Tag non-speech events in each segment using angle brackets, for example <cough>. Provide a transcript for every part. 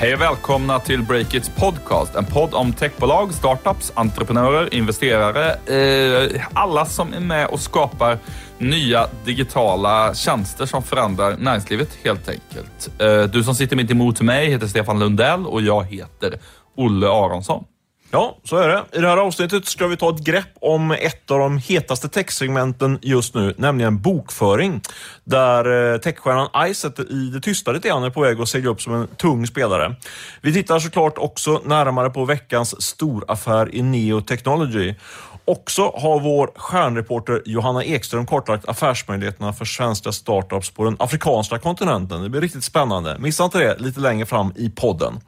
Hej och välkomna till Breakits podcast. En podd om techbolag, startups, entreprenörer, investerare. Eh, alla som är med och skapar nya digitala tjänster som förändrar näringslivet helt enkelt. Eh, du som sitter mitt emot mig heter Stefan Lundell och jag heter Olle Aronsson. Ja, så är det. I det här avsnittet ska vi ta ett grepp om ett av de hetaste techsegmenten just nu, nämligen bokföring. Där eh, techstjärnan Ice i det tysta lite grann är på väg att segla upp som en tung spelare. Vi tittar såklart också närmare på veckans storaffär i Neo Technology. Också har vår stjärnreporter Johanna Ekström kartlagt affärsmöjligheterna för svenska startups på den afrikanska kontinenten. Det blir riktigt spännande. Missa inte det lite längre fram i podden.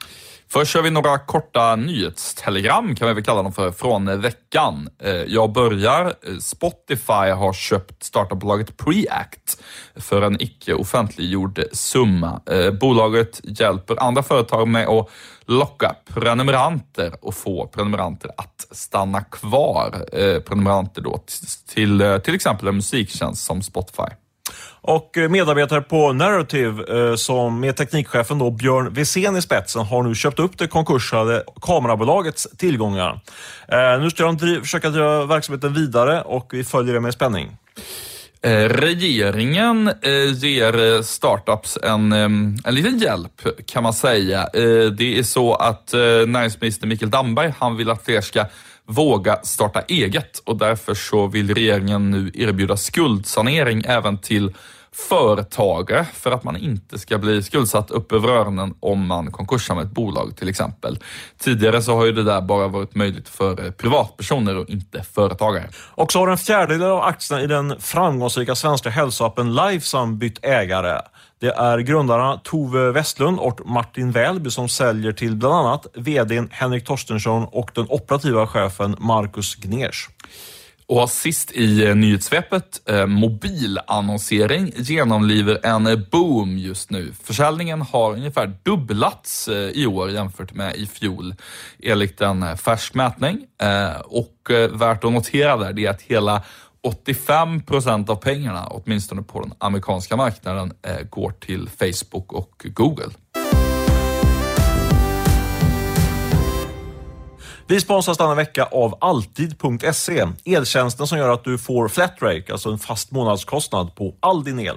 Först kör vi några korta nyhetstelegram, kan vi väl kalla dem för, från veckan. Eh, jag börjar. Eh, Spotify har köpt startupbolaget Preact för en icke offentliggjord summa. Eh, bolaget hjälper andra företag med att locka prenumeranter och få prenumeranter att stanna kvar. Prenumeranter då till till exempel en musiktjänst som Spotify. Och eh, medarbetare på Narrative, eh, som med teknikchefen då Björn Wesén i spetsen, har nu köpt upp det konkursade kamerabolagets tillgångar. Eh, nu ska de försöka driva verksamheten vidare och vi följer det med spänning. Regeringen ger startups en, en liten hjälp kan man säga. Det är så att näringsminister Mikael Damberg, han vill att fler ska våga starta eget och därför så vill regeringen nu erbjuda skuldsanering även till företagare för att man inte ska bli skuldsatt upp över öronen om man konkursar med ett bolag till exempel. Tidigare så har ju det där bara varit möjligt för eh, privatpersoner och inte företagare. Och så har en fjärdedel av aktierna i den framgångsrika svenska hälsoappen Lifesum bytt ägare. Det är grundarna Tove Westlund och Martin Välby som säljer till bland annat VD Henrik Torstensson och den operativa chefen Marcus Gners. Och sist i eh, nyhetssvepet, eh, mobilannonsering genomliver en eh, boom just nu. Försäljningen har ungefär dubblats eh, i år jämfört med i fjol enligt en eh, färsk mätning. Eh, och värt att notera där det är att hela 85 procent av pengarna, åtminstone på den amerikanska marknaden, eh, går till Facebook och Google. Vi sponsras denna vecka av Alltid.se, eltjänsten som gör att du får flat rate, alltså en fast månadskostnad på all din el.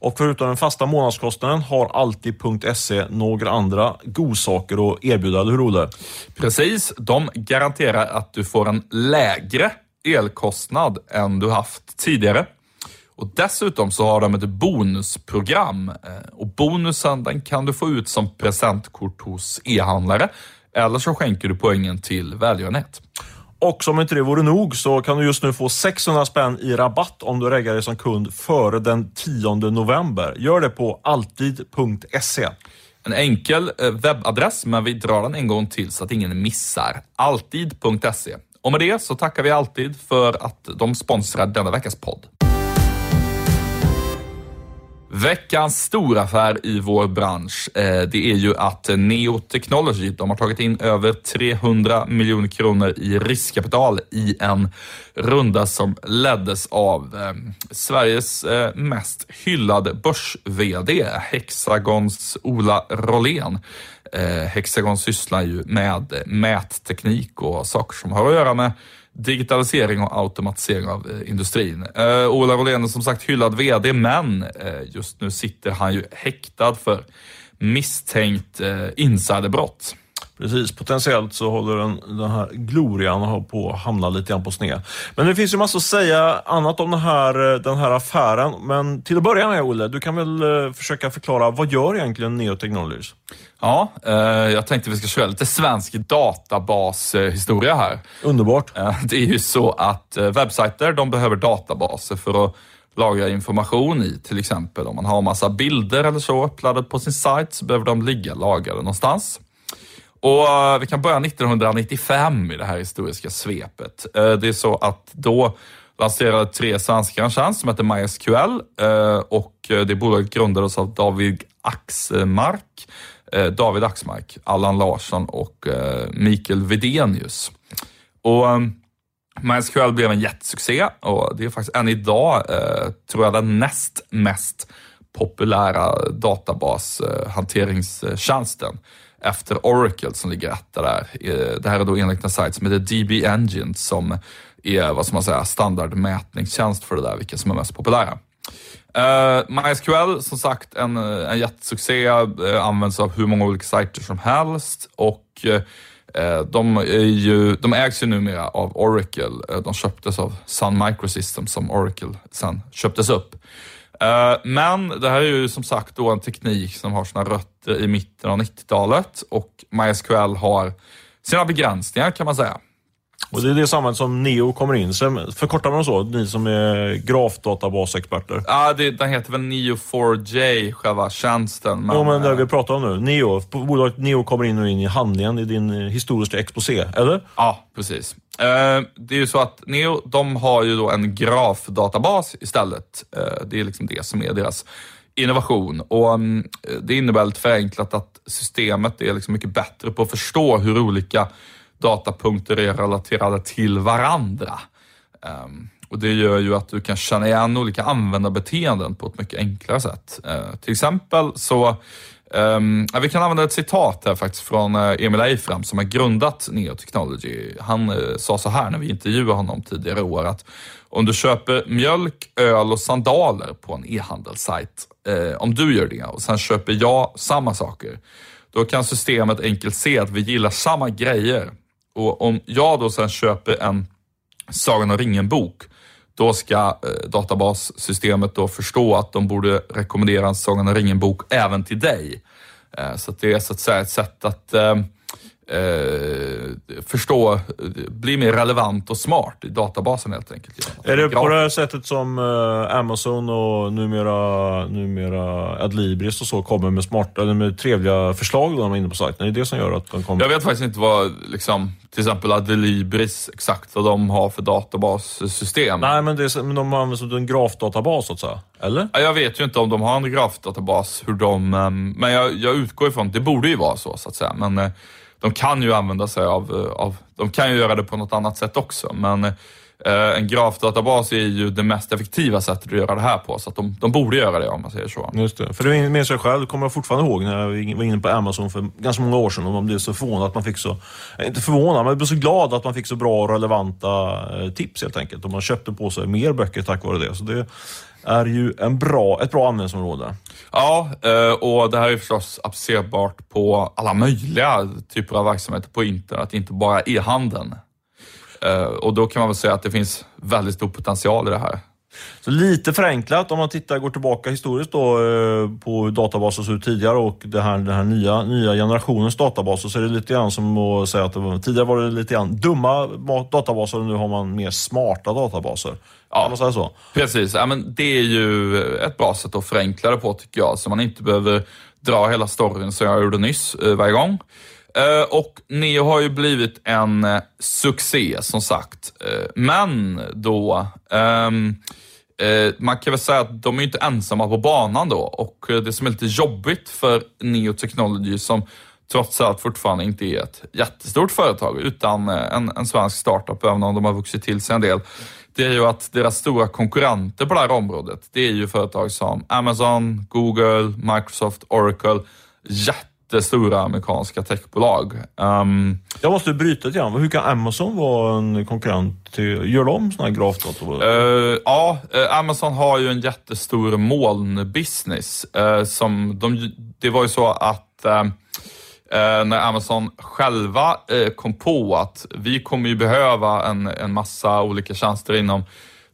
Och förutom den fasta månadskostnaden har Alltid.se några andra godsaker att erbjuda, eller hur Olle? Precis, de garanterar att du får en lägre elkostnad än du haft tidigare. Och Dessutom så har de ett bonusprogram eh, och bonusen den kan du få ut som presentkort hos e-handlare eller så skänker du poängen till välgörenhet. Och som inte det vore nog så kan du just nu få 600 spänn i rabatt om du reggar dig som kund före den 10 november. Gör det på alltid.se. En enkel eh, webbadress, men vi drar den en gång till så att ingen missar. Alltid.se. Och med det så tackar vi alltid för att de sponsrar denna veckas podd. Veckans storaffär i vår bransch, eh, det är ju att Neo Technology, de har tagit in över 300 miljoner kronor i riskkapital i en runda som leddes av eh, Sveriges eh, mest hyllade börs-VD, Hexagons Ola Rollén. Hexagon sysslar ju med mätteknik och saker som har att göra med digitalisering och automatisering av eh, industrin. Eh, Ola Rollén är som sagt hyllad VD, men eh, just nu sitter han ju häktad för misstänkt eh, insiderbrott. Precis, potentiellt så håller den, den här glorian på att hamna lite grann på sned. Men det finns ju massor att säga annat om den här, den här affären. Men till att börja med Olle, du kan väl eh, försöka förklara, vad gör egentligen Neo Technologies? Ja, eh, jag tänkte vi ska köra lite svensk databashistoria här. Underbart. Eh, det är ju så att eh, webbsajter, de behöver databaser för att lagra information i. Till exempel om man har massa bilder eller så uppladdade på sin sajt så behöver de ligga lagrade någonstans. Och eh, Vi kan börja 1995 i det här historiska svepet. Eh, det är så att då lanserade tre svenskar en tjänst som heter MySQL eh, och det bolaget grundades av David Axmark, David Axmark, Allan Larsson och Mikael Videnius. Och MySQL blev en jättesuccé och det är faktiskt än idag, tror jag, den näst mest populära databashanteringstjänsten efter Oracle som ligger etta där. Eh, det här är då enligt en sajt som heter DB Engine som är vad ska man säga, standardmätningstjänst för det där, vilka som är mest populära. Uh, MySQL, som sagt, en, en jättesuccé, uh, används av hur många olika sajter som helst och uh, de, är ju, de ägs ju numera av Oracle. de köptes av Sun Microsystems som Oracle sen köptes upp. Eh, men det här är ju som sagt då en teknik som har sina rötter i mitten av 90-talet och MySQL har sina begränsningar kan man säga. Och det är det sammanhanget som Neo kommer in. Sen förkortar man så, ni som är grafdatabasexperter? Ja, det, den heter väl Neo4j, själva tjänsten. Men, jo, men det vi pratar om nu. Neo, bolaget Neo kommer in och in i handlingen i din historiska exposé, eller? Ja, precis. Eh, det är ju så att Neo, de har ju då en grafdatabas istället. Eh, det är liksom det som är deras innovation. Och mm, Det innebär lite förenklat att systemet är liksom mycket bättre på att förstå hur olika datapunkter är relaterade till varandra. Um, och Det gör ju att du kan känna igen olika användarbeteenden på ett mycket enklare sätt. Uh, till exempel så Um, vi kan använda ett citat här faktiskt från eh, Emil Eifram som har grundat Neo Technology. Han uh, sa så här när vi intervjuade honom tidigare i år att om du köper mjölk, öl och sandaler på en e-handelssajt, uh, om du gör det och sen köper jag samma saker, då kan systemet enkelt se att vi gillar samma grejer och om jag då sen köper en Sagan om ringen-bok, då ska eh, databassystemet då förstå att de borde rekommendera en Sagan om ringen-bok även till dig. Eh, så det är så att säga ett sätt att eh, eh, förstå, bli mer relevant och smart i databasen helt enkelt. Är det på det här sättet som eh, Amazon och numera, numera Adlibris och så kommer med smarta, eller med trevliga förslag när man är inne på sajten? Är det det som gör att de kommer? Jag vet faktiskt inte vad, liksom, till exempel Adlibris, exakt vad de har för databassystem. Nej, men, det är, men de använder som en grafdatabas så att säga. Eller? Jag vet ju inte om de har en grafdatabas, hur de, ehm, men jag, jag utgår ifrån, det borde ju vara så så att säga. Men eh, de kan ju använda sig av, eh, av, de kan ju göra det på något annat sätt också, men eh, en grafdatabas är ju det mest effektiva sättet att göra det här på, så att de, de borde göra det om man säger så. Just det. För det minns jag själv, kommer jag fortfarande ihåg när jag var inne på Amazon för ganska många år sedan och man blev så förvånad att man fick så, inte förvånad, men blev så glad att man fick så bra och relevanta eh, tips helt enkelt. Och man köpte på sig mer böcker tack vare det. Så det är ju en bra, ett bra användningsområde. Ja, eh, och det här är förstås applicerbart på alla möjliga typer av verksamheter på internet, inte bara e-handeln. Eh, och då kan man väl säga att det finns väldigt stor potential i det här. Så lite förenklat om man tittar, går tillbaka historiskt då, eh, på hur databaser såg ut tidigare och det här, den här nya, nya generationens databaser så är det lite grann som att säga att var, tidigare var det lite grann dumma databaser och nu har man mer smarta databaser. Ja, kan man säga så? Precis, ja, men det är ju ett bra sätt att förenkla det på tycker jag, så man inte behöver dra hela storyn som jag gjorde nyss eh, varje gång. Uh, och Neo har ju blivit en succé som sagt. Men då, Ehm, eh, man kan väl säga att de är inte ensamma på banan då och eh, det som är lite jobbigt för Neo Technology som trots allt fortfarande inte är ett jättestort företag utan eh, en, en svensk startup, även om de har vuxit till sig en del det är ju att deras stora konkurrenter på det här området, det är ju företag som Amazon, Google, Microsoft, Oracle. Jättestora amerikanska techbolag. Um, jag måste bryta lite grann. Hur kan Amazon vara en konkurrent till... Gör de sådana här grafdatorer? Uh, ja, uh, Amazon har ju en jättestor molnbusiness. Uh, som de, det var ju så att eh, när Amazon själva eh, kom på att vi kommer ju behöva en, en massa olika tjänster inom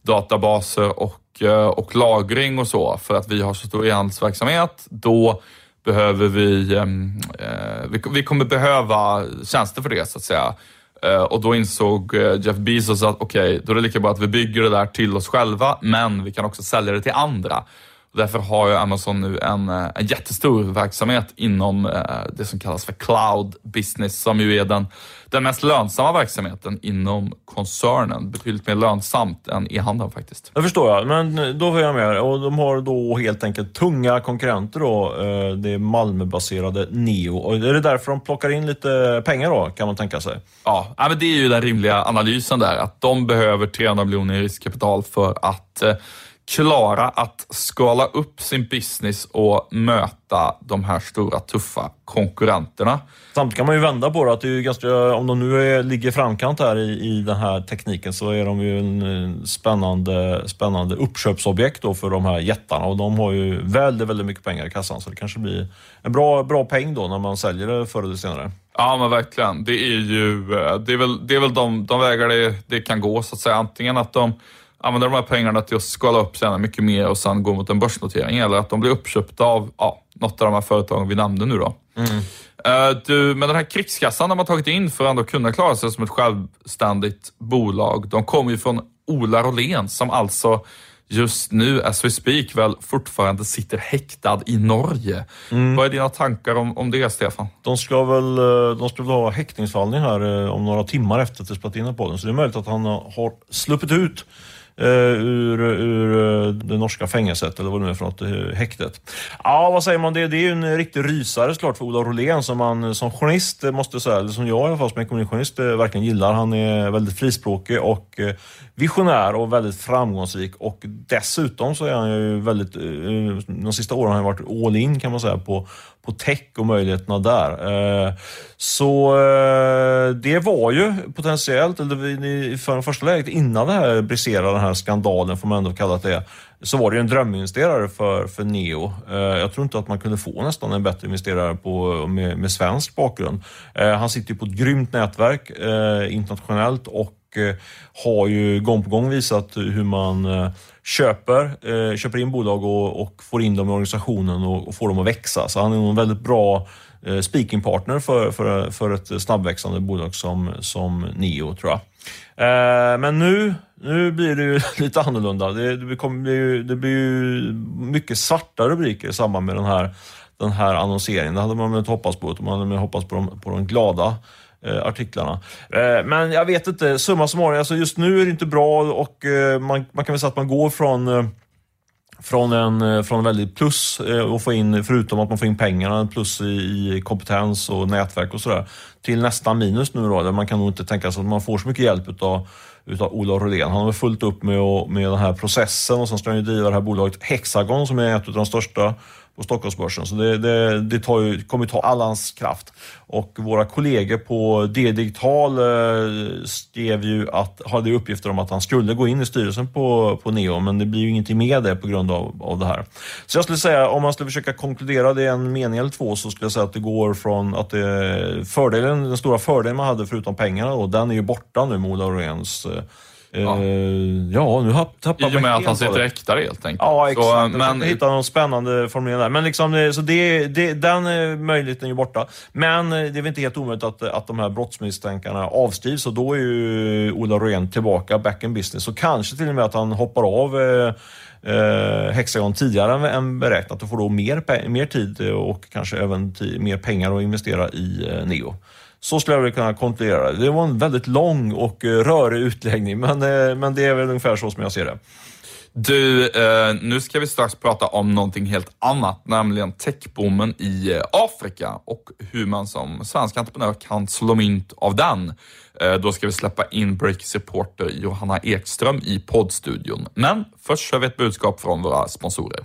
databaser och, eh, och lagring och så för att vi har så stor e-handelsverksamhet. Då behöver ehm, eh, vi, vi, kommer behöva tjänster för det så att säga. Eh, och då insåg eh, Jeff Bezos att okej, okay, då är det lika bra att vi bygger det där till oss själva, men vi kan också sälja det till andra. Därför har ju Amazon nu en, eh, en jättestor verksamhet inom eh, det som kallas för cloud business, som ju är den, den mest lönsamma verksamheten inom koncernen. Betydligt mer lönsamt än e-handeln faktiskt. Det förstår jag, men då får jag med. Och de har då helt enkelt tunga konkurrenter då, eh, det Malmöbaserade Neo. Och är det därför de plockar in lite pengar då, kan man tänka sig? Ja, men det är ju den rimliga analysen där, att de behöver 300 miljoner i riskkapital för att klara att skala upp sin business och möta de här stora tuffa konkurrenterna. Samtidigt kan man ju vända på det, att det är ganska, om de nu är, ligger framkant här i, i den här tekniken så är de ju en spännande, spännande uppköpsobjekt då för de här jättarna och de har ju väldigt, väldigt mycket pengar i kassan så det kanske blir en bra, bra peng då när man säljer det förr eller senare. Ja men verkligen. Det är ju det är väl, det är väl de, de vägar det, det kan gå så att säga. Antingen att de använder de här pengarna till att skala upp sig mycket mer och sen gå mot en börsnotering eller att de blir uppköpta av ja, något av de här företagen vi nämnde nu då. Mm. Uh, du, men den här krigskassan de har tagit in för att ändå kunna klara sig som ett självständigt bolag, de kommer ju från Ola Rolén som alltså just nu, as we speak, väl fortfarande sitter häktad i Norge. Mm. Vad är dina tankar om, om det, Stefan? De ska väl eh, de ska väl ha häktningsförhandling här eh, om några timmar efter att det spelat in på den, så det är möjligt att han har sluppit ut eh, ur, ur eh, det norska fängelset eller vad det nu är för något, eh, häktet. Ja, vad säger man det? Det är ju en riktig rysare såklart för Ola Rolén som man som journalist eh, måste säga, eller som jag i alla fall som ekonomijournalist verkligen gillar. Han är väldigt frispråkig och visionär och väldigt framgångsrik och dessutom så är han ju väldigt, de sista åren har han varit all in kan man säga på, på tech och möjligheterna där. Så det var ju potentiellt, eller för det första läget innan det här briserade, den här skandalen får man ändå kalla det, så var det ju en dröminvesterare för, för Neo. Eh, jag tror inte att man kunde få nästan en bättre investerare på, med, med svensk bakgrund. Eh, han sitter ju på ett grymt nätverk eh, internationellt och Eh, har ju gång på gång visat hur man eh, köper, eh, köper in bolag och, och får in dem i organisationen och, och, får dem att växa. Så han är nog en väldigt bra speakingpartner för, för, för ett snabbväxande bolag som, som Neo, tror jag. Men nu, nu blir det ju <laughs> lite annorlunda. Det, det, kommer, det, det blir ju mycket svarta rubriker i samband med den här, den här annonseringen. Det hade man väl inte hoppats på, utan man hade hoppats på de, på de glada eh, artiklarna. Eh, men jag vet inte, summa summarum, alltså just nu är det inte bra och eh, man, man kan väl säga att man går från eh, från en, eh, från en väldigt plus eh, och få in, förutom att man får in pengarna, plus i, i kompetens och nätverk och sådär, till nästan minus nu då, där man kan nog inte tänka sig att man får så mycket hjälp utav, utav Ola Rolén. Han har fullt upp med, med den här processen och sen ska han ju driva det här bolaget Hexagon som är ett av de största på Stockholmsbörsen. Så det, det, det tar ju, kommer ta all hans kraft. Och våra kollegor på D-digital eh, skrev ju att, hade uppgifter om att han skulle gå in i styrelsen på, på Neo, men det blir ju ingenting med det på grund av, av det här. Så jag skulle säga, om man skulle försöka konkludera det i en mening eller två, så skulle jag säga att det går från att det, fördelen, den stora fördelen man hade förutom pengarna, då, den är ju borta nu med Ola Åhléns eh, Ja. Uh, ja, nu tappar man I och med att han sitter äktare helt enkelt. Ja, exakt. Så, men... Hitta någon spännande formulering där. Men liksom, eh, så det, det, den eh, möjligheten är ju borta. Men det är väl inte helt omöjligt att, att de här brottsmisstänkarna avskrivs och då är ju Ola Rehn tillbaka back in business. Så kanske till och med att han hoppar av eh, Hexagon tidigare än beräknat och får då mer, mer tid och kanske även mer pengar att investera i eh, Neo. Så skulle jag väl kunna kontrollera det. Det var en väldigt lång och eh, rörig utläggning, men, eh, men det är väl ungefär så som jag ser det. Du, eh, nu ska vi strax prata om någonting helt annat, nämligen techboomen i Afrika och hur man som svensk entreprenör kan slå mynt av den. Då ska vi släppa in Breakers reporter Johanna Ekström i poddstudion. Men först kör vi ett budskap från våra sponsorer.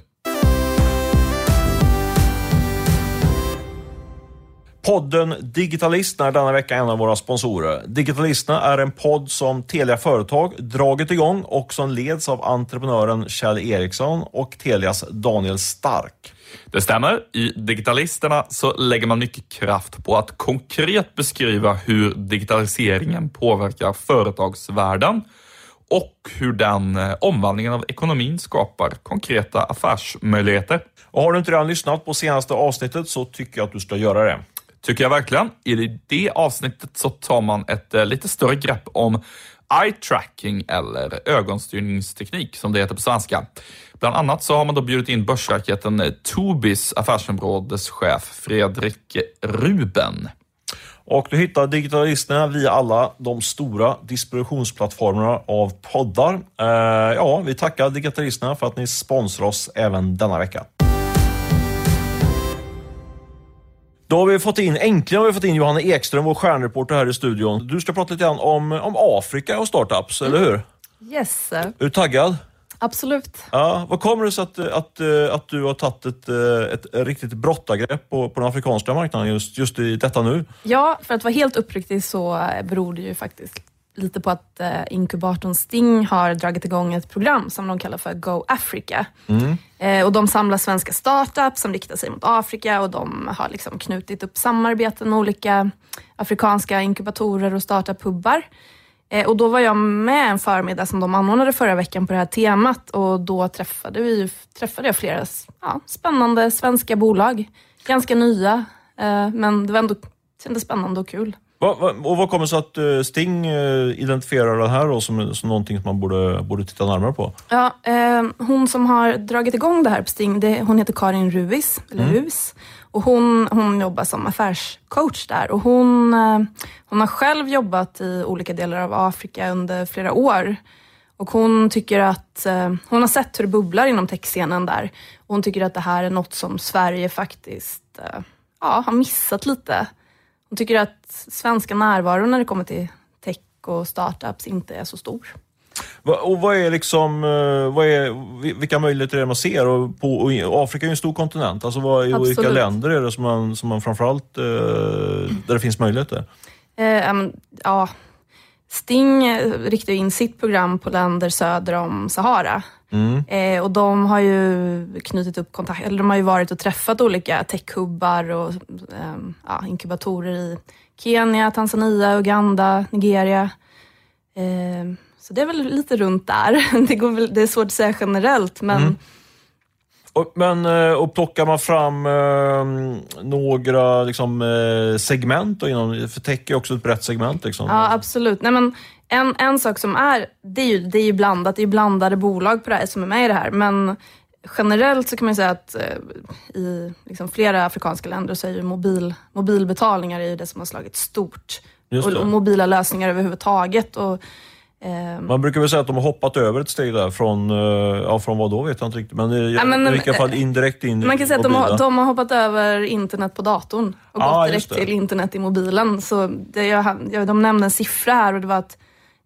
Podden Digitalisterna är denna vecka en av våra sponsorer. Digitalisterna är en podd som Telia Företag dragit igång och som leds av entreprenören Kjell Eriksson och Telias Daniel Stark. Det stämmer. I Digitalisterna så lägger man mycket kraft på att konkret beskriva hur digitaliseringen påverkar företagsvärlden och hur den eh, omvandlingen av ekonomin skapar konkreta affärsmöjligheter. Och har du inte redan lyssnat på senaste avsnittet så tycker jag att du ska göra det. Tycker jag verkligen. I det avsnittet så tar man ett eh, lite större grepp om eye tracking eller ögonstyrningsteknik som det heter på svenska. Bland annat så har man då bjudit in börsraketen eh, Tobis affärsområdeschef Fredrik Ruben. Och du hittar digitalisterna via alla de stora distributionsplattformarna av poddar. Eh, ja, vi tackar digitalisterna för att ni sponsrar oss även denna vecka. Då har vi fått in, äntligen har vi fått in Johanna Ekström, vår stjärnreporter här i studion. Du ska prata lite grann om, om Afrika och startups, mm. eller hur? Yes. Är du taggad? Absolut. Ja, vad kommer det sig att, att, att du har tagit ett, ett riktigt brottargrepp på, på den afrikanska marknaden just, just i detta nu? Ja, för att vara helt uppriktig så beror det ju faktiskt lite på att eh, inkubatorn Sting har dragit igång ett program som de kallar för Go Africa. Mm. Eh, och de samlar svenska startups som riktar sig mot Afrika och de har liksom knutit upp samarbeten med olika afrikanska inkubatorer och startup-hubbar. Eh, och då var jag med en förmiddag som de anordnade förra veckan på det här temat och då träffade, vi, träffade jag flera ja, spännande svenska bolag. Ganska nya, eh, men det var ändå kändes spännande och kul. Va, va, och vad kommer sig att uh, Sting uh, identifierar det här då som, som någonting som man borde, borde titta närmare på? Ja, eh, hon som har dragit igång det här på Sting, det, hon heter Karin Ruis, eller mm. Ruis. Och hon, hon jobbar som affärscoach där och hon, eh, hon har själv jobbat i olika delar av Afrika under flera år. Och hon tycker att, eh, hon har sett hur det bubblar inom techscenen där. Och hon tycker att det här är något som Sverige faktiskt eh, ja, har missat lite. Hon tycker att svenska närvaron när det kommer till tech och startups inte är så stor. Och vad är liksom, eh, vad är, vilka möjligheter är det man ser? Och på, och Afrika är ju en stor kontinent. Alltså vad, I vilka länder är det som man, som man framförallt, eh, där det finns möjligheter? Eh, ja, Sting riktar in sitt program på länder söder om Sahara. Mm. Eh, och de har ju knutit upp kontakt, eller de har ju varit och träffat olika techhubbar och eh, ja, inkubatorer i Kenya, Tanzania, Uganda, Nigeria. Eh, så det är väl lite runt där. <laughs> Det, går väl, det är svårt att säga generellt men mm. Och, men, eh, och plockar man fram eh, några liksom, eh, segment, då inom, för tech är också ett brett segment. Liksom. Ja, absolut. Nej, men en, en sak som är, det är, ju, det är ju blandat, det är blandade bolag på det här, som är med i det här, men generellt så kan man säga att eh, i liksom flera afrikanska länder så är ju mobil, mobilbetalningar är det som har slagit stort. Och, och, mobila lösningar överhuvudtaget. Och, man brukar väl säga att de har hoppat över ett steg där från, eh, ja från vad då vet jag inte riktigt, men, i, ja, men i vilka fall indirekt in Man kan säga att de har, de har, hoppat över internet på datorn och ah, gått direkt till internet i mobilen. Så det, jag, de nämnde en siffra här och det var att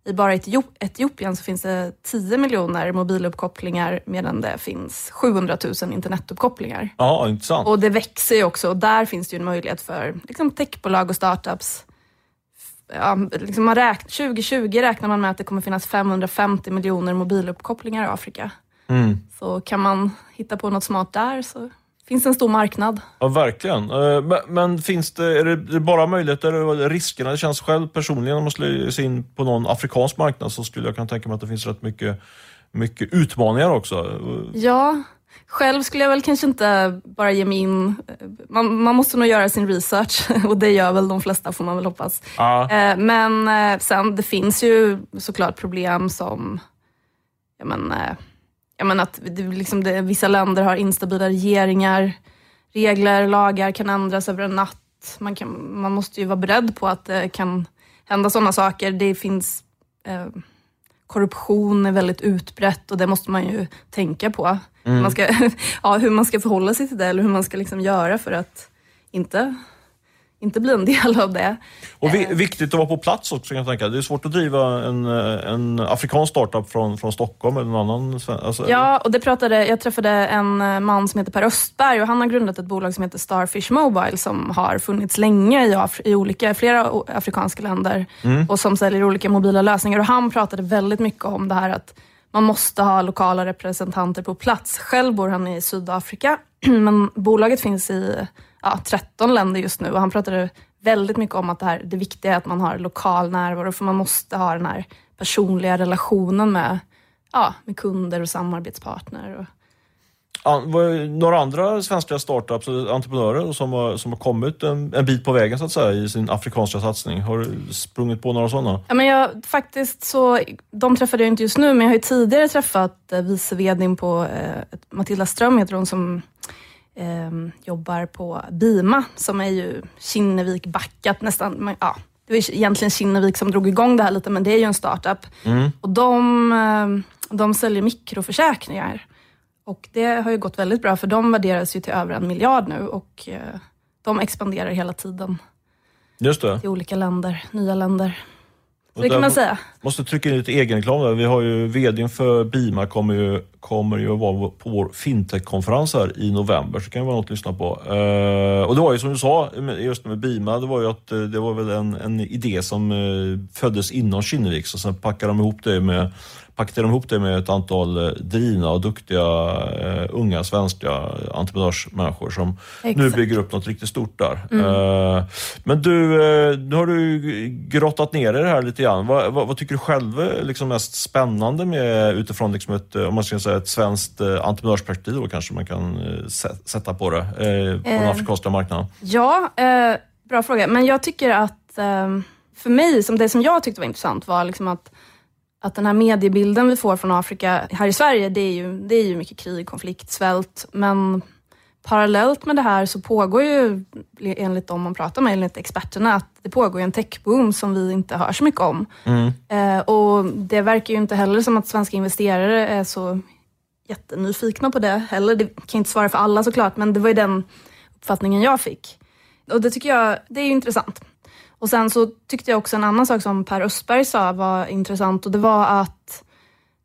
i bara Etiopien så finns det 10 miljoner mobiluppkopplingar medan det finns 700 000 internetuppkopplingar. Ja, intressant. Och det växer ju också och där finns det ju en möjlighet för liksom, techbolag och startups. Ja, liksom man räkn 2020 räknar man med att det kommer finnas 550 miljoner mobiluppkopplingar i Afrika. Mm. Så kan man hitta på något smart där så finns en stor marknad. Ja, verkligen. Eh, men finns det, är det bara möjligheter eller riskerna? Det känns själv personligen, om man skulle sig in på någon afrikansk marknad så skulle jag kunna tänka mig att det finns rätt mycket, mycket utmaningar också. Ja, själv skulle jag väl kanske inte bara ge mig in. Man, man måste nog göra sin research <laughs> och det gör väl de flesta får man väl hoppas. Ja. Eh, men eh, sen, det finns ju såklart problem som ja, men, jag menar att det, liksom det, vissa länder har instabila regeringar, regler, lagar kan ändras över en natt. Man, kan, man måste ju vara beredd på att det kan hända sådana saker. Det finns eh, korruption är väldigt utbrett och det måste man ju tänka på. Mm. Man ska, <laughs> ja, hur man ska förhålla sig till det eller hur man ska liksom göra för att inte inte bli en del av det. Och vi, eh. viktigt att vara på plats också kan jag tänka. Det är svårt att driva en, eh, en afrikansk startup från, från Stockholm eller någon annan. Alltså, ja, och det pratade, jag träffade en eh, man som heter Per Östberg och han har grundat ett bolag som heter Starfish Mobile som har funnits länge i, Af i olika, flera afrikanska länder mm. och som säljer olika mobila lösningar. Och han pratade väldigt mycket om det här att man måste ha lokala representanter på plats. Själv bor han i Sydafrika, <clears throat> men bolaget finns i ja, 13 länder just nu och han pratade väldigt mycket om att det, här, det viktiga är att man har lokal närvaro för man måste ha den här personliga relationen med, ja, med kunder och samarbetspartner. Och, några andra svenska startups och entreprenörer som har, som har kommit en, en, bit på vägen så att säga i sin afrikanska satsning? Har du sprungit på några sådana? Ja, men jag, faktiskt så, de träffade jag inte just nu, men jag har ju tidigare träffat eh, vice vdn på, eh, Matilda Ström heter hon, som eh, jobbar på Bima, som är ju Kinnevik backat nästan. Ja, det var egentligen Kinnevik som drog igång det här lite, men det är ju en startup. Mm. Och de, ehm, de säljer mikroförsäkringar. Och det har ju gått väldigt bra för de värderas ju till över en miljard nu och eh, de expanderar hela tiden. Just det. Till olika länder, nya länder. Så det kan man säga. Måste trycka in lite egenreklam där. Vi har ju VDn för Bima kommer ju, kommer ju att vara på vår fintech-konferens här i november, så det kan ju vara något att lyssna på. Uh, och det var ju som du sa, just med Bima, det var ju att det var väl en, en idé som föddes inom Kinneviks och sen packade de ihop det med packade de ihop det med ett antal eh, drivna och duktiga uh, unga svenska entreprenörsmänniskor som Exakt. nu bygger upp något riktigt stort där. Mm. Uh, men du, nu har du grottat ner dig det här lite grann. Vad, vad, vad, tycker du själv är liksom mest spännande med utifrån liksom ett, om man ska säga ett svenskt entreprenörsperspektiv då kanske man kan sätta på det på den afrikanska marknaden? Ja, bra fråga. Men jag tycker att för mig, som det som jag tyckte var intressant var liksom att att den här mediebilden vi får från Afrika här i Sverige, det är ju, det är ju mycket krig, konflikt, svält. Men parallellt med det här så pågår ju, enligt de man pratar med, enligt experterna, att det pågår en techboom som vi inte hör så mycket om. Mm. Eh, och det verkar ju inte heller som att svenska investerare är så jättenyfikna på det heller. Det kan jag inte svara för alla såklart, men det var ju den uppfattningen jag fick. Och det tycker jag, det är ju intressant. Och sen så tyckte jag också en annan sak som Per Östberg sa var intressant och det var att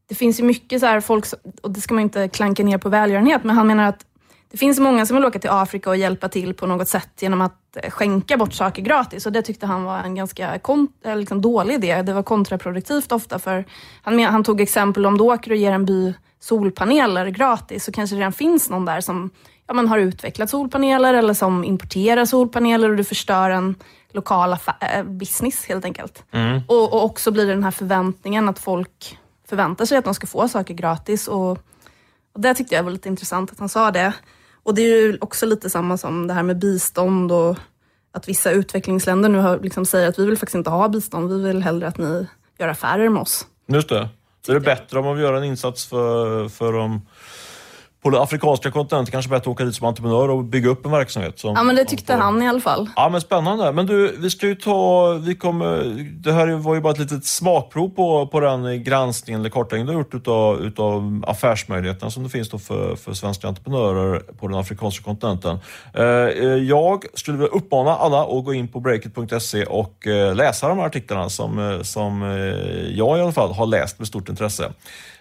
det finns ju mycket så här folk, och det ska man inte klanka ner på välgörenhet, men han menar att det finns många som vill åka till Afrika och hjälpa till på något sätt genom att eh, skänka bort saker gratis och det tyckte han var en ganska liksom dålig idé. Det var kontraproduktivt ofta för han, han tog exempel om du åker och ger en by solpaneler gratis så kanske det redan finns någon där som ja, man har utvecklat solpaneler eller som importerar solpaneler och du förstör en lokal äh, business helt enkelt. Mm. Och, och, också blir det den här förväntningen att folk förväntar sig att de ska få saker gratis. Och, och det tyckte jag var lite intressant att han sa det. Och det är ju också lite samma som det här med bistånd och att vissa utvecklingsländer nu har, liksom säger att vi vill faktiskt inte ha bistånd, vi vill hellre att ni gör affärer med oss. Just det. Så är det bättre om man vill göra en insats för, för de på den afrikanska kontinenten kanske bättre åka dit som entreprenör och bygga upp en verksamhet. Som, ja, men det tyckte han i alla fall. Ja, men spännande. Men du, vi ska ju ta... Vi kommer, det här var ju bara ett litet smakprov på, på den granskningen eller kartläggningen du har gjort utav, utav affärsmöjligheterna som det finns då för, för svenska entreprenörer på den afrikanska kontinenten. Eh, jag skulle vilja uppmana alla att gå in på breakit.se och eh, läsa de här artiklarna som, eh, som jag i alla fall har läst med stort intresse.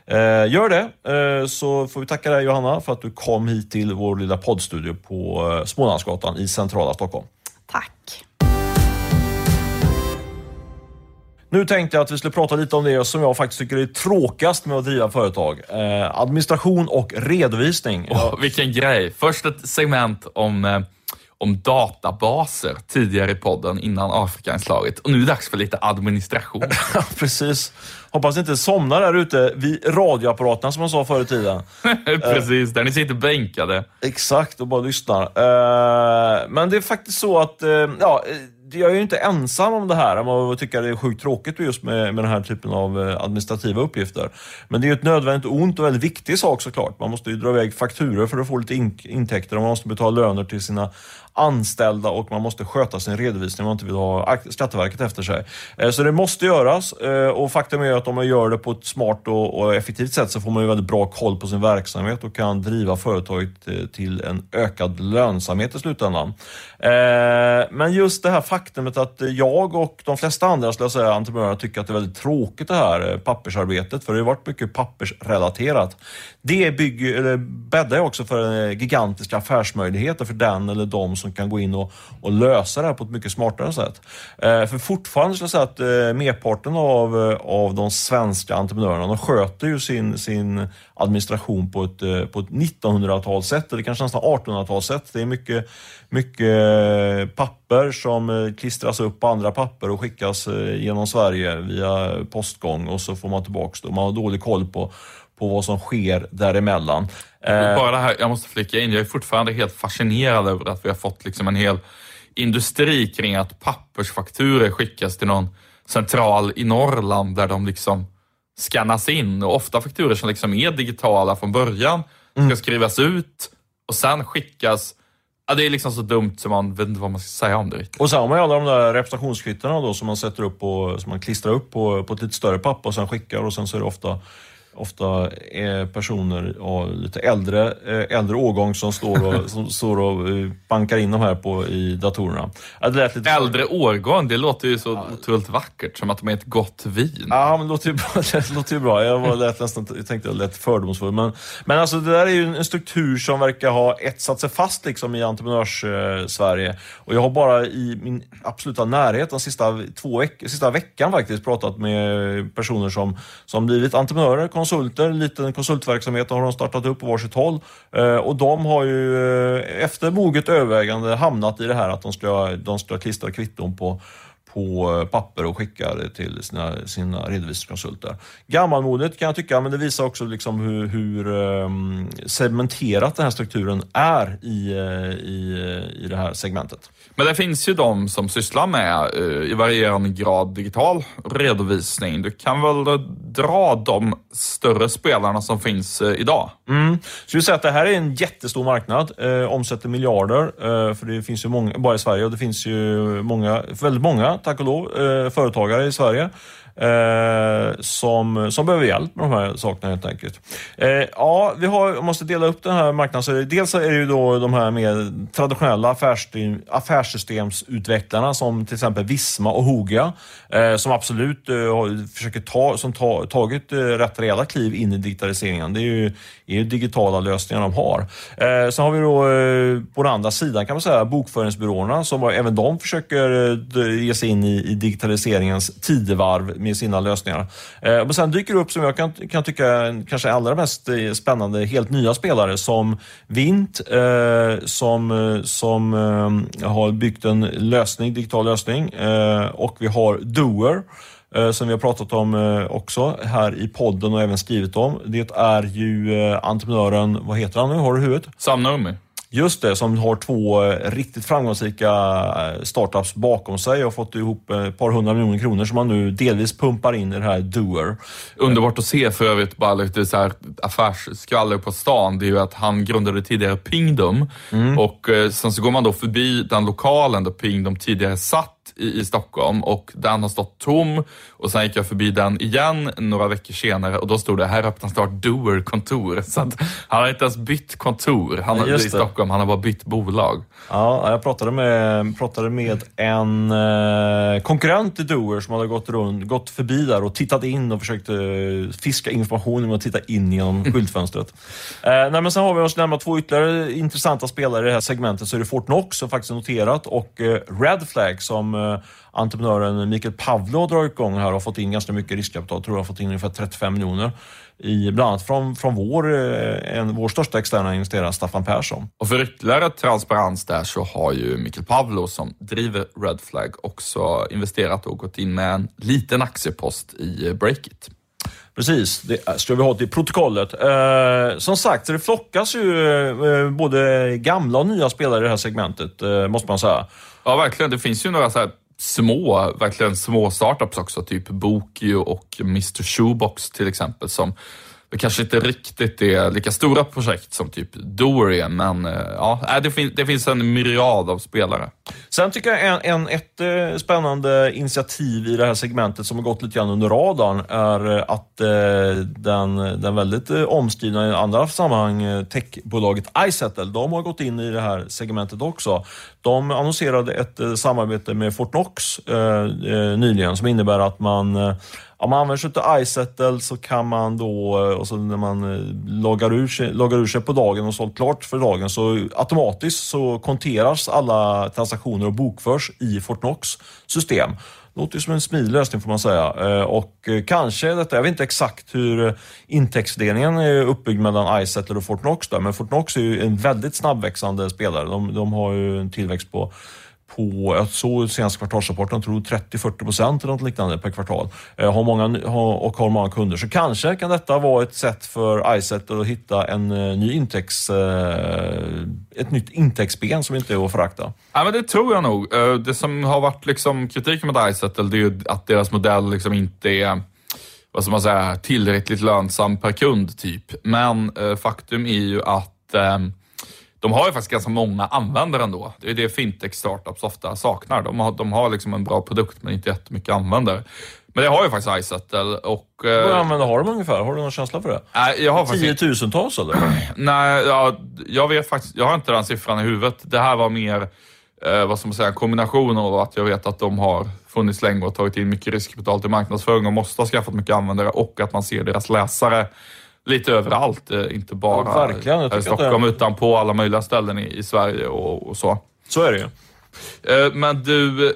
Eh, gör det, eh, så får vi tacka dig Johanna för att du kom hit till vår lilla poddstudio på eh, Smålandsgatan i centrala Stockholm. Tack. Nu tänkte jag att vi skulle prata lite om det som jag faktiskt tycker är tråkigast med att driva företag. Eh, administration och redovisning. Oh, vilken grej! Först ett segment om eh, om databaser tidigare i podden innan Afrikainslaget. Och nu är det dags för lite administration. <laughs> Precis. Hoppas ni inte somnar där ute vid radioapparaterna som man sa förr i tiden. <laughs> Precis, där ni sitter bänkade. Exakt, och bara lyssnar. Eh, men det är faktiskt så att, eh, ja, jag är ju inte ensam om det här, man tycker det är sjukt tråkigt just med, med den här typen av eh, administrativa uppgifter. Men det är ju ett nödvändigt ont och väldigt viktig sak såklart. Man måste ju dra iväg fakturer för att få lite in, intäkter och man måste betala löner till sina anställda och man måste sköta sin redovisning om man inte vill ha Skatteverket efter sig. Eh, så det måste göras eh, och faktum är att om man gör det på ett smart och effektivt sätt så får man ju väldigt bra koll på sin verksamhet och kan driva företaget eh, till en ökad lönsamhet i slutändan. Men just det här faktumet att jag och de flesta andra skulle jag säga, entreprenörer tycker att det är väldigt tråkigt det här pappersarbetet för det har varit mycket pappersrelaterat. Det bygger, eller bäddar också för gigantiska affärsmöjligheter för den eller de som kan gå in och, och lösa det här på ett mycket smartare sätt. Eh, för fortfarande skulle jag säga att eh, merparten av, eh, av de svenska entreprenörerna de sköter ju sin, sin administration på ett, eh, på ett 1900-talssätt eller kanske nästan 1800-talssätt. Det är mycket, mycket eh, papper som eh, klistras upp på andra papper och skickas genom Sverige via postgång och så får man tillbaks det. Man har dålig koll på på vad som sker däremellan. Eh, Bara det här, jag måste flika in, jag är fortfarande helt fascinerad över att vi har fått liksom en hel industri kring att pappersfakturer skickas till någon central i Norrland där de liksom skannas in och ofta fakturer som liksom är digitala från början ska mm. skrivas ut och sen skickas Ja, det är liksom så dumt så man vet inte vad man ska säga om det. Och sen har man ju alla de där representationskvittona då som man sätter upp på, som man klistrar upp på, på ett lite större papper och sen skickar och sen så är det ofta ofta är personer av lite äldre, eh, äldre årgång som står och, som står och eh, bankar in de här på, i datorerna. Det lite... Äldre årgång, det låter ju så ja. otroligt vackert, som att de är ett gott vin. Ja, men det låter ju bra. <laughs> Det låter ju bra. Jag, var lät nästan, jag tänkte jag lät fördomsfull. Men, men alltså, det där är ju en struktur som verkar ha etsat sig fast liksom, i entreprenörs-Sverige. Och jag har bara i min absoluta närhet den sista, två veck sista veckan faktiskt pratat med personer som, som blivit entreprenörer, konsulter, liten konsultverksamhet har de startat upp på varsitt håll. Eh, och de har ju eh, efter moget övervägande hamnat i det här att de ska, de ska klistra kvitton på på eh, papper och skicka det till sina, sina redovisningskonsulter. Gammalmodigt kan jag tycka, men det visar också liksom hur, hur segmenterat den här strukturen är i, i, i det här segmentet. Men det finns ju de som sysslar med uh, i varierande grad digital redovisning. Du kan väl dra de större spelarna som finns idag? Mm. Så vi säger att det här är en jättestor marknad, omsätter miljarder, för det finns ju många, bara i Sverige, och det finns ju många, väldigt många, tack och lov, eh, företagare i Sverige eh, som, som behöver hjälp med de här sakerna helt enkelt. Eh, ja, vi har, måste dela upp den här marknaden. Så dels är det ju då de här mer traditionella affärssystem, affärssystemsutvecklarna som till exempel Visma och Hoga, eh, som absolut eh, försöker ta, som ta, tagit eh, rätt rejäla kliv in i digitaliseringen. Det är ju, är ju digitala lösningar de har. Eh, sen har vi då eh, på den andra sidan kan man säga bokföringsbyråerna som även de försöker eh, ge sig in i, i digitaliseringens tidevarv med sina lösningar. Eh, men sen dyker det upp, som jag kan, kan tycka kanske allra mest eh, spännande, helt nya spelare som Vint, eh, som, eh, som eh, har byggt en lösning, digital lösning eh, och vi har Doer som vi har pratat om också här i podden och även skrivit om. Det är ju entreprenören, vad heter han nu, har du huvudet? Sam Nurmi. Just det, som har två eh, riktigt framgångsrika eh, startups bakom sig och fått ihop ett par hundra miljoner kronor som man nu delvis pumpar in i det här Doer. Underbart att se för övrigt, bara lite så här affärsskvaller på stan, det är ju att han grundade tidigare Pingdom mm. och eh, sen så går man då förbi den lokalen där Pingdom tidigare satt i, i Stockholm och den har stått tom och sen gick jag förbi den igen några veckor senare och då stod det här öppnas snart Doer kontor. <laughs> Så att, han har inte ens bytt kontor han har, i Stockholm, han har bara bytt bolag. Ja, jag pratade med, pratade med en eh, konkurrent till Doer som hade gått, runt, gått förbi där och tittat in och försökt eh, fiska information genom att titta in genom skyltfönstret. Eh, nej, men sen har vi oss nämna två ytterligare intressanta spelare i det här segmentet. Så är det Fortnox som faktiskt är noterat och eh, Red Flag som eh, entreprenören Mikael Pavlo har dragit igång här och har fått in ganska mycket riskkapital. Tror jag har fått in ungefär 35 miljoner. I, bland annat från, från vår, eh, en, vår största externa investerare Staffan Persson. Och för ytterligare transparens där så har ju Mikael Pavlo som driver Red Flag också investerat och gått in med en liten aktiepost i Breakit. Precis, det ska vi ha till protokollet. Eh, som sagt, det flockas ju eh, både gamla och nya spelare i det här segmentet, eh, måste man säga. Ja, verkligen. Det finns ju några så små, verkligen små startups också, typ Bokio och Mr Shoebox till exempel, som det kanske inte riktigt är lika stora projekt som typ Dorian, men eh, ja, äh, det, fin det finns en myriad av spelare. Sen tycker jag en, en, ett eh, spännande initiativ i det här segmentet som har gått lite grann under radarn är eh, att eh, den, den väldigt omskrivna i andra sammanhang techbolaget iSettle, de har gått in i det här segmentet också. De annonserade ett samarbete med Fortnox eh, nyligen som innebär att man om man använder sig av iSettle så kan man då, eh, och så när man eh, loggar ur, sig, loggar ur sig på dagen och sålt klart för dagen så automatiskt så konteras alla transaktioner och bokförs i Fortnox system. Låter som en smidig lösning får man säga. Eh, och kanske detta, jag vet inte exakt hur intäktsdelningen är uppbyggd mellan iSettle och Fortnox där, men Fortnox är ju en väldigt snabbväxande spelare. De, de har ju en tillväxt på på, jag såg senaste kvartalsrapporten, tror 30-40 procent eller något liknande per kvartal. Eh, har många, och har många kunder. Så kanske kan detta vara ett sätt för iSet att hitta en eh, ny intäkts, eh, ett nytt intäktsben som inte är att förakta. Ja, men det tror jag nog. Det som har varit liksom kritiken mot iSettle det är ju att deras modell liksom inte är vad ska man säga, tillräckligt lönsam per kund. typ. Men faktum är ju att ehm, de har ju faktiskt ganska många användare ändå. Det är det fintech startups ofta saknar. De har, de har liksom en bra produkt men inte jättemycket användare. Men det har ju faktiskt iSettle och... Vad användare har de ungefär? Har du någon känsla för det? Nej, jag har Tiotusentals eller? <clears throat> Nej, ja, jag vet faktiskt, jag har inte den siffran i huvudet. Det här var mer, eh, vad ska man säga, en kombination av att jag vet att de har funnits länge och tagit in mycket riskkapital till marknadsföring och måste ha skaffat mycket användare och att man ser deras läsare lite överallt. Eh, inte bara ja, i Stockholm, det... utan på alla möjliga ställen i, i Sverige och, och så. Så är det ju. Eh, men du, eh,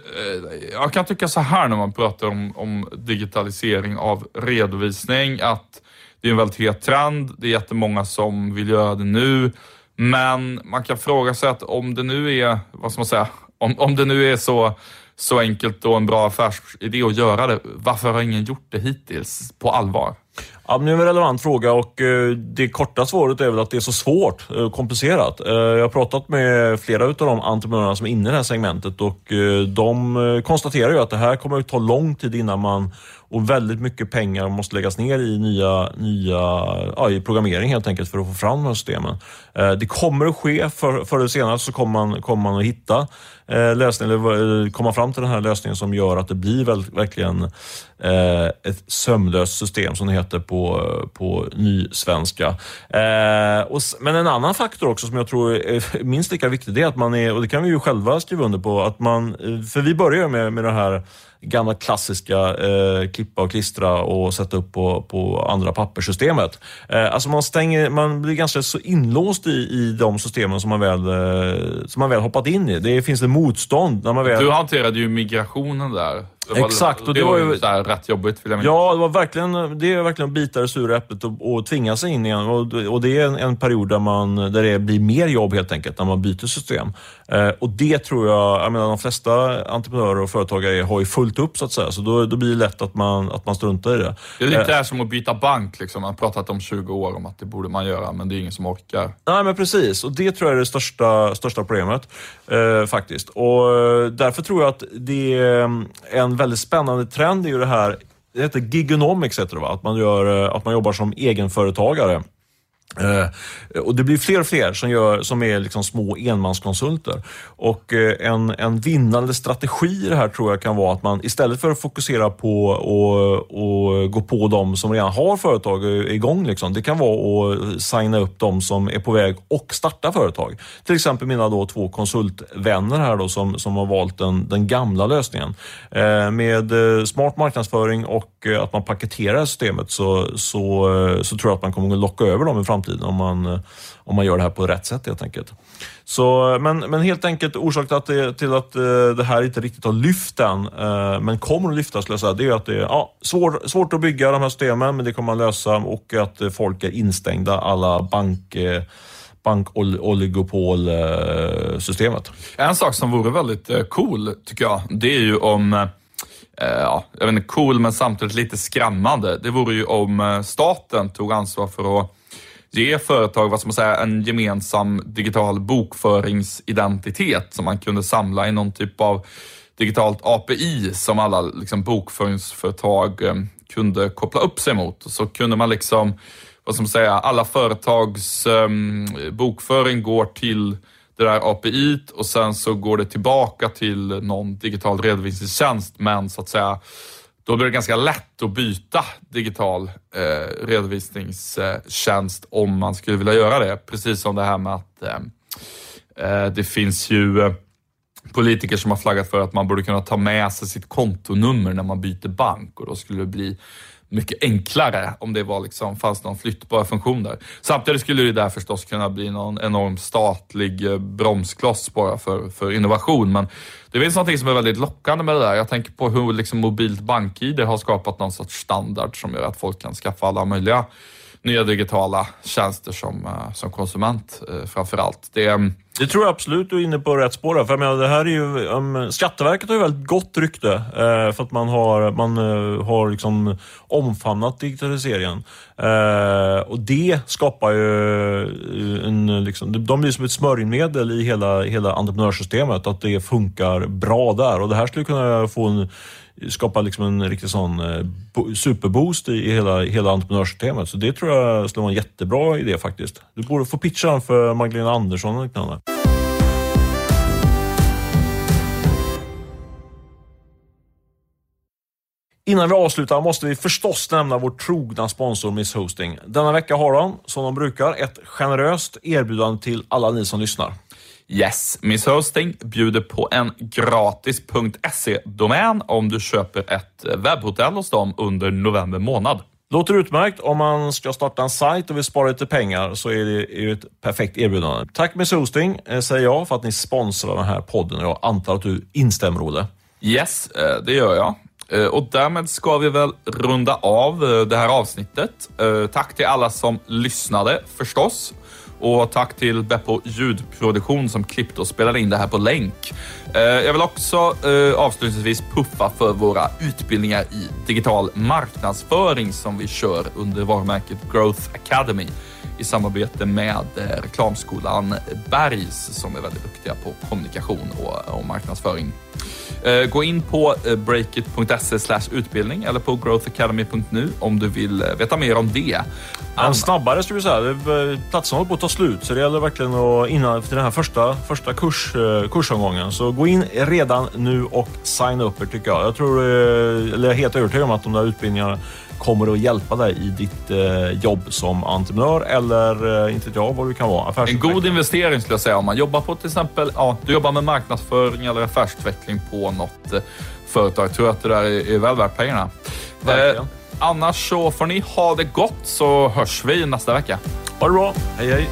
jag kan tycka så här när man pratar om, om digitalisering av redovisning, att det är en väldigt het trend. Det är jättemånga som vill göra det nu. Men man kan fråga sig att om det nu är, vad ska man säga, om, om det nu är så, så enkelt och en bra affärsidé att göra det, varför har ingen gjort det hittills på allvar? Ja, men det är en relevant fråga och eh, det korta svaret är väl att det är så svårt och komplicerat. Eh, jag har pratat med flera av de entreprenörerna som är inne i det här segmentet och de konstaterar ju att det här kommer att ta lång tid innan man och väldigt mycket pengar måste läggas ner i nya, nya ja, i programmering helt enkelt för att få fram de här systemen. Det kommer att ske, för, förr eller senare så kommer man, kommer man att hitta lösningen, eller komma fram till den här lösningen som gör att det blir väl, verkligen ett sömlöst system som det heter på, på nysvenska. Eh, och, men en annan faktor också som jag tror är minst lika viktig, det är att man är, och det kan vi ju själva skriva under på, att man, eh, för vi börjar med, med det här gamla klassiska eh, klippa och klistra och sätta upp på, på andra papperssystemet. Eh, alltså man, stänger, man blir ganska så inlåst i, i de systemen som man, väl, eh, som man väl hoppat in i. Det finns ett motstånd. När man väl... Du hanterade ju migrationen där. Exakt. Och det, det var ju så rätt jobbigt. Vill jag ja, det, var verkligen, det är verkligen att bita det sura äpplet och, och tvinga sig in igen. Och, och det är en, en, period där, man, där det blir mer jobb helt enkelt, när man byter system. Eh, och det tror jag, jag menar, de flesta entreprenörer och företagare har ju fullt upp så att säga. Så då, då blir det lätt att man, att man struntar i det. Det är lite eh, som att byta bank. Liksom. Man har pratat om 20 år om att det borde man göra, men det är ingen som orkar. Nej, men precis. Och det tror jag är det största, största problemet eh, faktiskt. Och eh, därför tror jag att det är eh, en väldigt spännande trend i det här, det heter gigonomics, heter det, va? Att, man gör, eh, att man jobbar som egenföretagare. Eh, och Det blir fler och fler som, gör, som är liksom små enmanskonsulter. Och eh, en, en vinnande strategi i det här tror jag kan vara att man istället för att fokusera på att gå på de som redan har företag igång, liksom, det kan vara att signa upp de som är på väg och starta företag. Till exempel mina då två konsultvänner här då, som, som har valt den, den gamla lösningen. Eh, med smart marknadsföring och att man paketerar systemet så, så, så tror jag att man kommer att locka över dem i framtiden framtiden om man, eh, om man gör det här på rätt sätt helt enkelt. Så, men, men helt enkelt orsaken till att, det, till att eh, det här inte riktigt har lyft än, eh, men kommer att lyfta skulle jag säga, det är att det är ja, svår, svårt att bygga de här systemen, men det kommer man lösa och att folk är instängda, alla bank bankoligopolsystemet. En sak som vore väldigt cool, tycker jag, det är ju om ja, jag vet inte, cool men samtidigt lite skrämmande. Det vore ju om staten tog ansvar för att ge företag vad ska man säga, en gemensam digital bokföringsidentitet som man kunde samla i någon typ av digitalt API som alla liksom, bokföringsföretag eh, kunde koppla upp sig mot. Så kunde man liksom, vad ska man säga, alla företags ehm, bokföring går till det där API och sen så går det tillbaka till någon digital redovisningstjänst men så att säga då blir det ganska lätt att byta digital eh, redovisningstjänst om man skulle vilja göra det. Precis som det här med att eh, eh det finns ju eh, politiker som har flaggat för att man borde kunna ta med sig sitt kontonummer när man byter bank och då skulle det bli mycket enklare om det var liksom, fanns någon flyttbar funktion där. Samtidigt skulle det där förstås kunna bli någon enorm statlig eh, bromskloss bara för, för innovation. Men det finns någonting som är väldigt lockande med det där. Jag tänker på hur liksom mobilt bank-id har skapat någon sorts standard som gör att folk kan skaffa alla möjliga nya digitala tjänster som, eh, som konsument eh, framförallt. framför allt. Det, eh, det tror jag absolut du är inne på rätt spår. För jag menar, det här är ju, um, Skatteverket har ju väldigt gott rykte uh, för att man har, man, uh, har liksom omfamnat digitaliseringen. Uh, och det skapar ju en... Liksom, de blir som ett smörjmedel i hela, hela entreprenörssystemet, att det funkar bra där. Och det här skulle kunna få en skapa liksom en riktig sån eh, superboost i hela, hela entreprenörssystemet. Så det tror jag skulle vara en jättebra idé faktiskt. Du borde få pitcha den för Magdalena Andersson och liknande. Innan vi avslutar måste vi förstås nämna vår trogna sponsor Miss Hosting. Denna vecka har de, som de brukar, ett generöst erbjudande till alla ni som lyssnar. Yes, Miss Hosting bjuder på en gratis .se-domän om du köper ett webbhotell hos dem under november månad. Låter utmärkt. Om man ska starta en sajt och vill spara lite pengar så är det ju ett perfekt erbjudande. Tack Miss Hosting, eh, säger jag, för att ni sponsrar den här podden jag antar att du instämmer, Olle. Yes, eh, det gör jag. Eh, och därmed ska vi väl runda av det här avsnittet. Tack till alla som lyssnade förstås. Och tack till Beppo ljudproduktion som klippte och spelade in det här på länk. Eh, jag vill också eh, avslutningsvis puffa för våra utbildningar i digital marknadsföring som vi kör under varumärket Growth Academy i samarbete med eh, reklamskolan Bergs som är väldigt duktiga på kommunikation och marknadsföring. Eh, gå in på eh, breakit.se utbildning eller på growthacademy.nu om du vill veta mer om det. Men snabbare skulle vi säga. Platserna håller på att ta slut så det gäller verkligen att innan till den här första, första kurs, kursomgången. Så gå in redan nu och signa upp er tycker jag. Jag tror, eller jag är helt övertygad om att de där utbildningarna kommer att hjälpa dig i ditt eh, jobb som entreprenör eller eh, inte jag vad du kan vara. En god investering skulle jag säga om man jobbar på till exempel, ja, du jobbar med marknadsföring eller affärsutveckling på något eh, företag. Jag tror att det där är, är väl värt pengarna. Eh, annars så får ni ha det gott så hörs vi nästa vecka. Ha det bra. Hej hej.